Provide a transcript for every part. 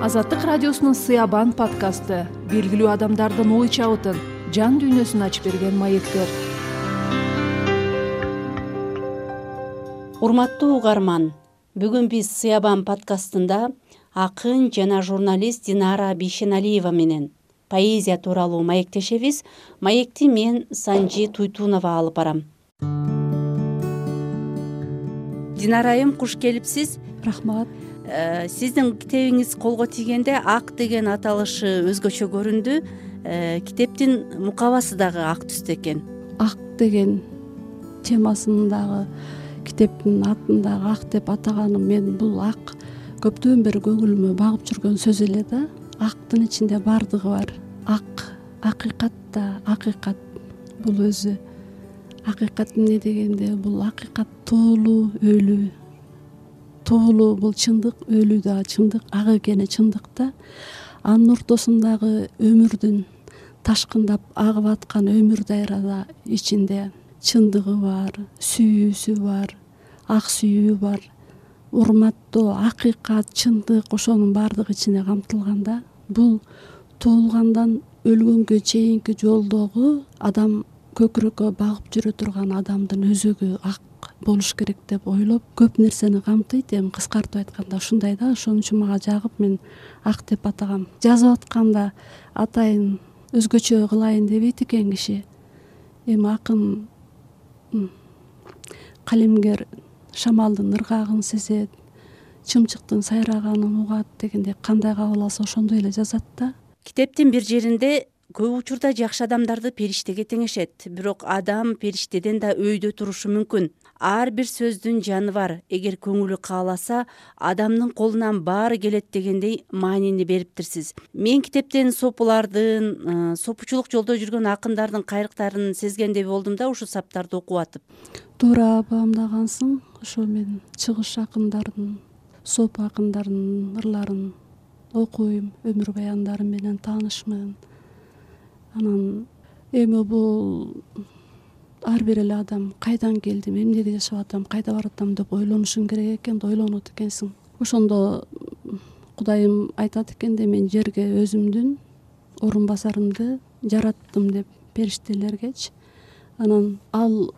азаттык радиосунун сыябан подкасты. Белгилүү адамдардын ой чабытын жан дүйнөсүн ачып берген маектер. Урматтуу угарман бүгүн биз сыябан подкастында акын жана журналист динара бейшеналиева менен поэзия тууралуу маектешебиз. Маекти мен санжи туйтунова алып барам. Динара айым куш келипсиз рахмат сиздин китебиңиз колго тийгенде ак деген аталышы өзгөчө көрүндү. Э, китептин мукабасы дагы ак түстө экен. Ак деген темасын дагы китептин атын дагы ак деп атаганым мен бул ак көптөн бери көңүлүмө багып жүргөн сөз эле да актын ичинде баардыгы бар. Ак акыйкат да акыйкат бул өзү. Акыйкат эмне дегенде бул акыйкат тоолуу өлүү тоолуу бул чындык өлүү дагы чындык ак экени чындык да. Анын ортосундагы өмүрдүн ташкындап агып аткан өмүр дайрада ичинде чындыгы бар сүйүүсү бар ак сүйүү бар. Урматтоо акыйкат чындык ошонун баардыгы ичине камтылган да. Бул туулгандан өлгөнгө чейинки жолдогу адам көкүрөккө багып жүрө турган адамдын өзөгү ак болуш керек деп ойлоп көп нерсени камтыйт эми кыскартып айтканда ушундай да ошон үчүн мага жагып мен ак деп атагам. Жазып атканда атайын өзгөчө кылайын дебейт экен киши эми акын калемгер шамалдын ыргагын сезет чымчыктын сайраганын угат дегендей кандай кабыл алса ошондой эле жазат да. Китептин бир жеринде көп учурда жакшы адамдарды периштеге теңешет. Бирок адам периштеден да өйдө турушу мүмкүн. Ар бир сөздүн жаны бар. Эгер көңүлү кааласа адамдын колунан баары келет дегендей маанини бериптирсиз мен китептен сопулардын э, сопучулук жолдо жүргөн акындардын кайрыктарын сезгендей болдум да ушул саптарды окуп атып туура баамдагансың. Ошо мен чыгыш акындардын сопу акындардын ырларын окуйм өмүр баяндары менен таанышмын анан эми бул ар бир эле адам кайдан келдим эмнеге жашап атам кайда баратам деп ойлонушуң керек экен да ойлонот экенсиң. Ошондо кудайым айтат экен да мен жерге өзүмдүн орун басарымды жараттым деп периштелергечи анан ал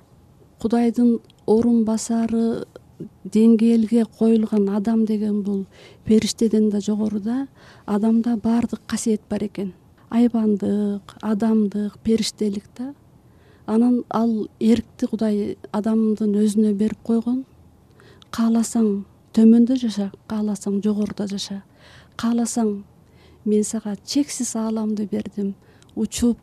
кудайдын орун басары деңгээлге коюлган адам деген бул периштеден да жогору да адамда баардык касиет бар экен айбандык адамдык периштелик да. Анан ал эркти кудай адамдын өзүнө берип койгон кааласаң төмөндө жаша кааласаң жогоруда жаша. Кааласаң мен сага чексиз ааламды бердим учуп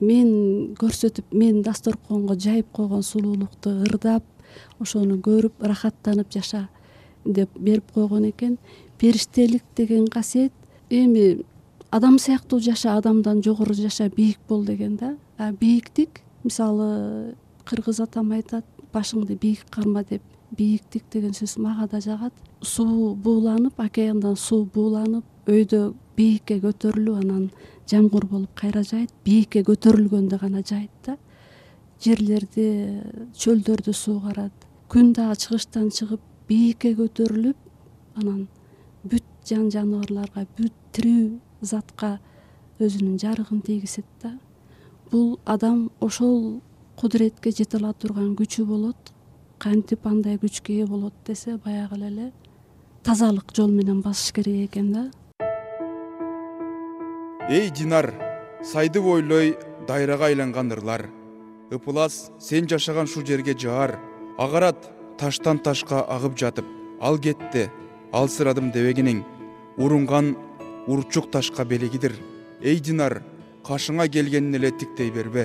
мен көрсөтүп мен дасторконго жайып койгон сулуулукту ырдап ошону көрүп ырахаттанып жаша деп берип койгон экен. Периштелик деген касиет эми адам сыяктуу жаша адамдан жогору жаша бийик бол деген да. Бийиктик мисалы кыргыз атам айтат башыңды бийик карма деп. Бийиктик деген сөз мага да жагат. Суу бууланып океандан суу бууланып өйдө бийикке көтөрүлүп анан жамгыр болуп кайра жаайт бийикке көтөрүлгөндө гана жаайт да. Жерлерди чөлдөрдү суугарат күн дагы чыгыштан чыгып бийикке көтөрүлүп анан бүт жан жаныбарларга бүт тирүү затка өзүнүн жарыгын тийгизет да. Бул адам ошол кудуретке жете ала турган күчү болот кантип андай күчкө ээ болот десе баягы эле тазалык жол менен басыш керек экен да. Эй динар сайды бойлой дайрага айланган ырлар ыпылас сен жашаган ушул жерге жаар агарат таштан ташка агып жатып ал кетти алсырадым дебегиниң урунган урчук ташка белегидир эй динар кашыңа келгенин эле тиктей бербе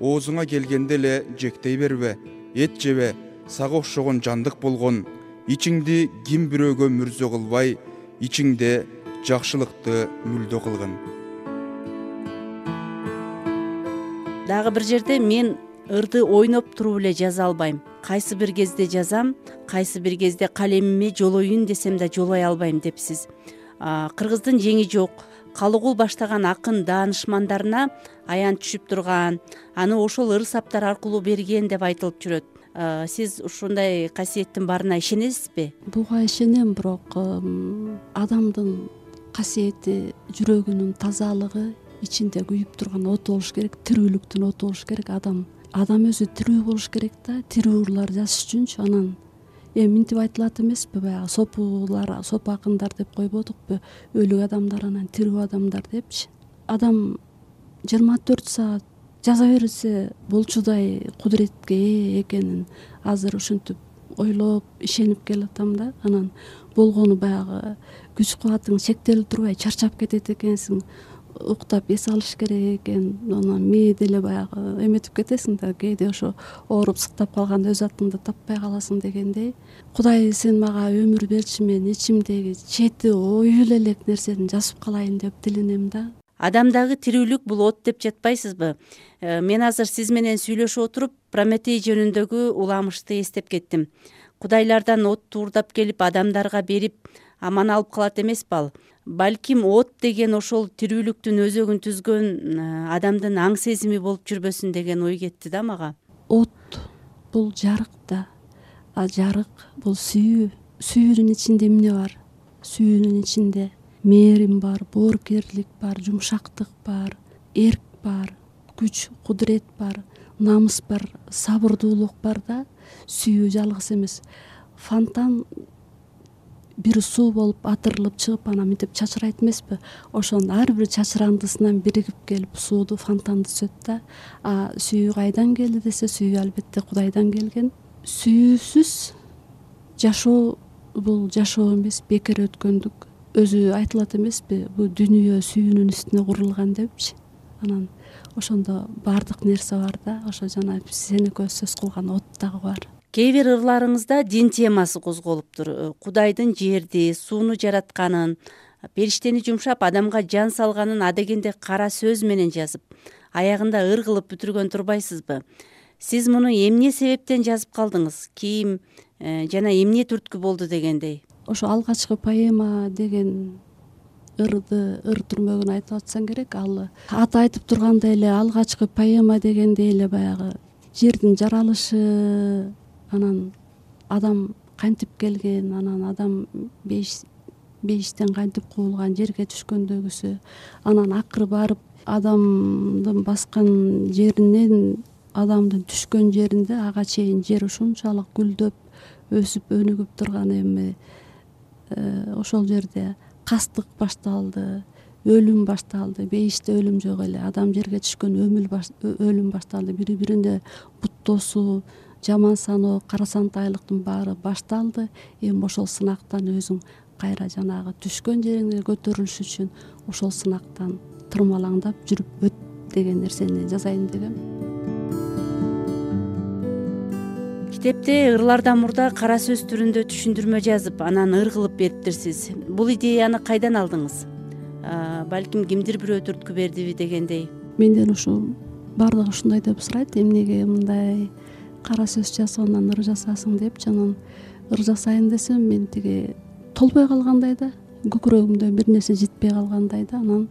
оозуңа келгенди эле жектей бербе эт жебе сага окшогон жандык болгон ичиңди ким бирөөгө мүрзө кылбай ичиңде жакшылыкты мүлдө кылгын дагы бир жерде мен ырды ойноп туруп эле жаза албайм. Кайсы бир кезде жазам кайсы бир кезде калемиме жолоюн десем да жолой албайм депсиз кыргыздын жеңи жок. Калыгул баштаган акын даанышмандарына аян түшүп турган. Аны ошол ыр саптар аркылуу берген деп айтылып жүрөт. Сиз ушундай касиеттин барына ишенесизби? Буга ишенем бирок адамдын касиети жүрөгүнүн тазалыгы ичинде күйүп турган оту болуш керек тирүүлүктүн оту болуш керек. Адам адам өзү тирүү болуш керек да тирүү ырлар жазыш үчүнчү анан эми мынтип айтылат эмеспи баягы? Сопулар сопу акындар деп койбодукпу. Өлүк адамдар анан тирүү адамдар депчи. Адам жыйырма төрт саат жаза берсе болчудай кудуретке ээ экенин азыр ушинтип ойлоп ишенип келатам да. Анан болгону баягы күч кубатың чектелип турбай чарчап кетет экенсиң уктап эс алыш керек экен анан мээ деле баягы эметип кетесиң да кээде ошо ооруп сыктап калганда өз атыңды таппай каласың дегендей. Кудай сен мага өмүр берчи мен ичимдеги чети оюла элек нерсени жазып калайын деп тиленем да. Адамдагы тирүүлүк бул от деп жатпайсызбы? Э, мен азыр сиз менен сүйлөшүп отуруп прометей жөнүндөгү уламышты эстеп кеттим. Кудайлардан отту уурдап келип адамдарга берип аман алып калат эмеспи ал балким от деген ошол тирүүлүктүн өзөгүн түзгөн э, адамдын аң сезими болуп жүрбөсүн деген ой кетти да мага. От бул жарык да. А жарык бул сүйүү сүйүүнүн ичинде эмне бар? Сүйүүнүн ичинде мээрим бар боорукерлик бар жумшактык бар эрк бар күч кудурет бар намыс бар сабырдуулук бар да. Сүйүү жалгыз эмес. Фонтан бир суу болуп атырылып чыгып анан мынтип чачырайт эмеспи? Ошонун ар бир чачырандысынан биригип келип сууду фонтан түзөт да. А сүйүү кайдан келди десе сүйүү албетте кудайдан келген. Сүйүүсүз жашоо бул жашоо эмес бекер өткөндүк. Өзү айтылат эмеспи бул дүйнө сүйүүнүн үстүнө курулган депчи? Анан ошондо баардык нерсе бар да ошо жана сен экөөбүз сөз кылган от дагы бар кээ бир ырларыңызда дин темасы козголуптур э, кудайдын жерди сууну жаратканын периштени жумшап адамга жан салганын адегенде кара сөз менен жазып аягында ыр кылып бүтүргөн турбайсызбы? Сиз муну эмне себептен жазып калдыңыз? Ким э, жана эмне түрткү болду дегендей? Ошо алгачкы поэма деген ырды ыр түрмөгүн айтып атсаң керек. Ал аты айтып тургандай эле алгачкы поэма дегендей эле баягы жердин жаралышы анан адам кантип келген анан адам бейиштен кантип куулган жерге түшкөндөгүсү анан акыры барып адамдын баскан жеринен адамдын түшкөн жеринде ага чейин жер ушунчалык гүлдөп өсүп өнүгүп турган эми э, ошол жерде кастык башталды өлүм башталды. Бейиште өлүм жок эле. Адам жерге түшкөн өлүм башталды. Бири бирине буттосуу жаман саноо карасантайлыктын баары башталды. Эми ошол сынактан өзүң кайра жанагы түшкөн жериңе көтөрүлүш үчүн ошол сынактан тырмалаңдап жүрүп өт деген нерсени жазайын дегем. Китепте ырлардан мурда кара сөз түрүндө түшүндүрмө жазып анан ыр кылып бериптирсиз. Бул идеяны кайдан алдыңыз? Балким кимдир бирөө түрткү бердиби дегендей менден ушул баардыгы ушундай деп сурайт. Эмнеге мындай кара сөз жазып анан ыр жасасың депчи анан ыр жасайын десем мен тиги толбой калгандай да көкүрөгүмдө бир нерсе жетпей калгандай да анан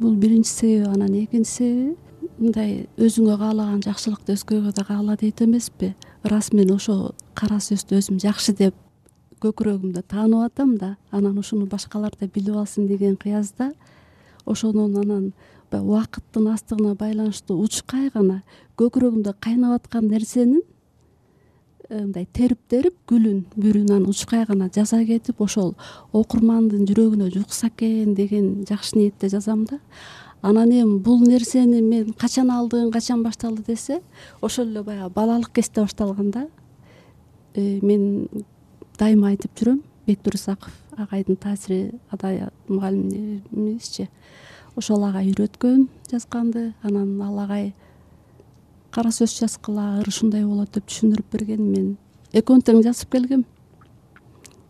бул биринчи себеби анан экинчи себеби мындай өзүңө каалаган жакшылыкты өзгөгө да каала дейт эмеспи? Ырас мен ошол кара сөздү өзүм жакшы деп көкүрөгүмдө таанып атам да анан ушуну башкалар да билип алсын деген кыязда ошонун анан убакыттын аздыгына байланыштуу учкай гана көкүрөгүмдө кайнап аткан нерсенин мындай терип терип гүлүн бүрүн анан учкай гана жаза кетип ошол окурмандын жүрөгүнө жукса экен деген жакшы ниетте жазам да. Анан эми бул нерсени мен качан алдым качан башталды десе ошол эле баягы балалык кезде башталган да. Э, мен дайыма айтып жүрөм бектур исаков агайдын таасири адабият мугалимибизчи ошол агай үйрөткөн жазганды анан ал агай кара сөз жазгыла ыр ушундай болот деп түшүндүрүп берген мен. Экөөнү тең жазып келгем.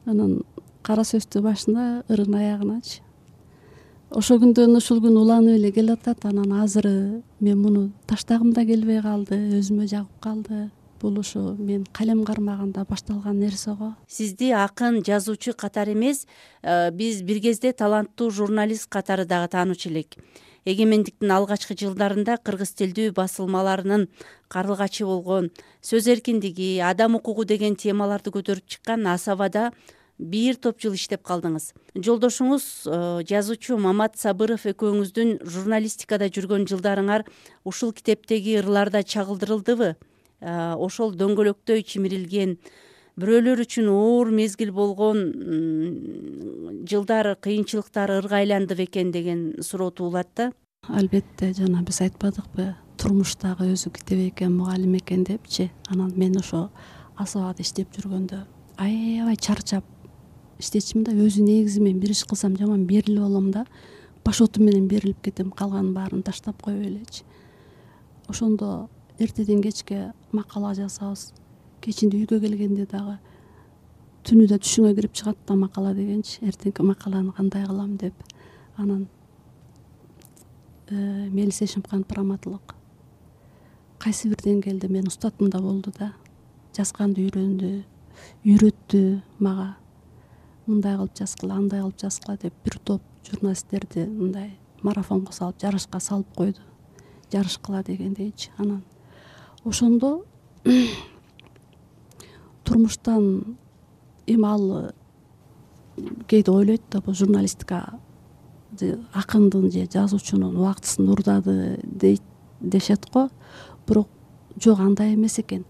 Анан кара сөздү башына ырын аягыначы ошол күндөн ушул күн уланып эле келатат анан азыры мен муну таштагым да келбей калды өзүмө жагып калды. Бул ушу мен калем кармаганда башталган нерсе го. Сизди акын жазуучу катары эмес э, биз бир кезде таланттуу журналист катары дагы таанучу элек эгемендиктин алгачкы жылдарында кыргыз тилдүү басылмаларынын карлыгачы болгон сөз эркиндиги адам укугу деген темаларды көтөрүп чыккан асабада бир топ жыл иштеп калдыңыз. Жолдошуңуз э, жазуучу мамат сабыров экөөңүздүн журналистикада жүргөн жылдарыңар ушул китептеги ырларда чагылдырылдыбы? Э, ошол дөңгөлөктөй чимирилген бирөөлөр үчүн оор мезгил болгон жылдар кыйынчылыктар ырга айланды бекен деген суроо туулат да. Албетте жана биз айтпадыкпы турмуштагы өзү китеп экен мугалим экен депчи. Анан мен ошо асабада иштеп жүргөндө аябай чарчап иштечүмүн да өзү негизи мен бир иш кылсам жаман берилип алам да. Баш отум менен берилип кетем калганын баарын таштап коюп элечи. Ошондо эртеден кечке макала жазабыз кечинде үйгө келгенде дагы түнү да түшүңө кирип чыгат да макала дегенчи эртеңки макаланы кандай кылам деп. Анан э, мелис эшимкан праматлык кайсы бир деңгээлде менин устатым да болду да жазганды үйрөндү үйрөттү мага мындай кылып жазгыла андай кылып жазгыла деп бир топ журналисттерди мындай марафонго салып жарышка салып койду. Жарышкыла дегендейчи. Анан ошондо турмуштан эми ал кээде ойлойт да бул журналистика акындын же жазуучунун убактысын урдады дейт дешет го. Бирок жок андай эмес экен.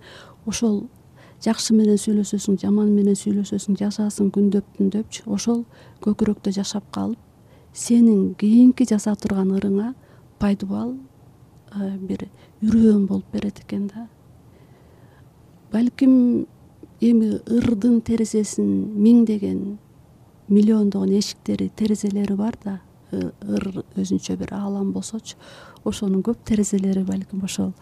Ошол жакшы менен сүйлөшөсүң жаман менен сүйлөшөсүң жашаасың күндөп түндөпчү ошол көкүрөктө жашап калып сенин кийинки жаза турган ырыңа пайдубал э, бир үрөөн болуп берет экен да. Балким эми ырдын терезесин миңдеген миллиондогон эшиктери терезелери бар да. Ыр өзүнчө бир аалам болсочу ошонун көп терезелери балким ошол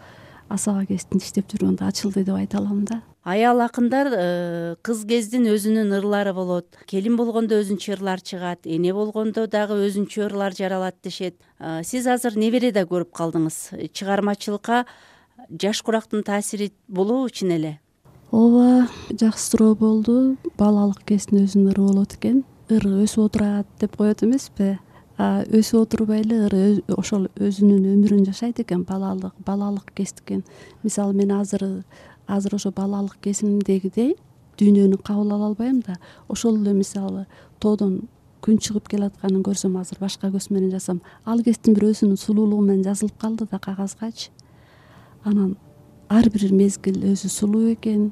асаба кезинде иштеп жүргөндө ачылды деп айта алам да. Аял акындар э, кыз кездин өзүнүн ырлары болот. Келин болгондо өзүнчө ырлар чыгат эне болгондо дагы өзүнчө ырлар жаралат дешет. Э, сиз азыр небереде көрүп калдыңыз? Чыгармачылыкка жаш курактын таасири болобу чын эле ооба жакшы суроо болду. Балалык кездин өзүнүн ыры болот экен. Ыр өсүп отурат деп коет эмеспи өсүп отурбай эле ыр ошол өзүнүн өмүрүн жашайт экен балалык балалык кездикин мисалы мен азыр азыр ошо балалык кезимдегидей дүйнөнү кабыл ала албайм да ошол эле мисалы тоодон күн чыгып келатканын көрсөм азыр башка көз менен жазсам ал кездин бир өзүнүн сулуулугу менен жазылып калды да кагазгачы анан ар бир мезгил өзү сулуу экен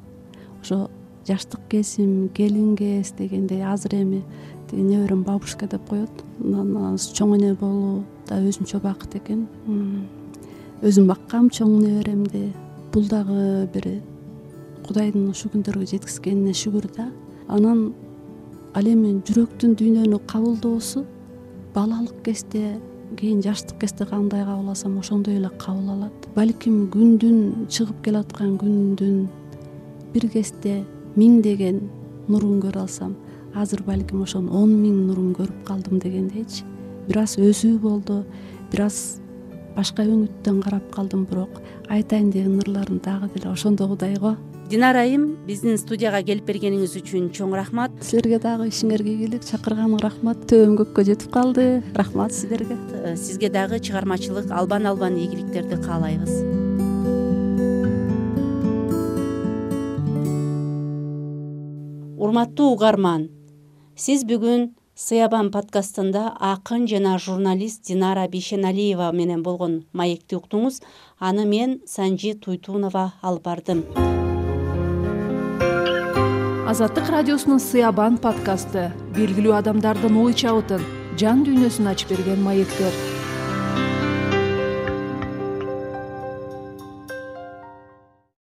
ошо жаштык кезим келин кез дегендей азыр эми тиги неберем бабушка деп коет. Анан чоң эне болуу да өзүнчө бакыт экен. Өзүм баккам чоң неберемди бул дагы бир кудайдын ушул күндөргө жеткизгенине шүгүр да. Анан ал эми жүрөктүн дүйнөнү кабылдоосу балалык кезде кийин жаштык кезде кандай кабыл алсам ошондой эле кабыл алат. Балким күндүн чыгып келаткан күндүн бир кезде миңдеген нурун көрө алсам азыр балким ошонун он миң нурун көрүп калдым дегендейчи бир аз өзүү болду бир аз башка өңүттөн карап калдым. Бирок айтайын деген ырларым дагы деле ошондогудай го. Динара айым биздин студияга келип бергениңиз үчүн чоң рахмат. Силерге дагы ишиңерге ийгилик чакырганың рахмат. Төбөм көккө жетип калды. Рахмат сиздерге э, сизге дагы чыгармачылык албан албан ийгиликтерди каалайбыз урматтуу угарман сиз бүгүн сыябан подкастында акын жана журналист динара бейшеналиева менен болгон маекти уктуңуз. Аны мен санжи туйтунова алып бардым. Азаттык радиосунун сыябан подкасты белгилүү адамдардын ой чабытын жан дүйнөсүн ачып берген маектер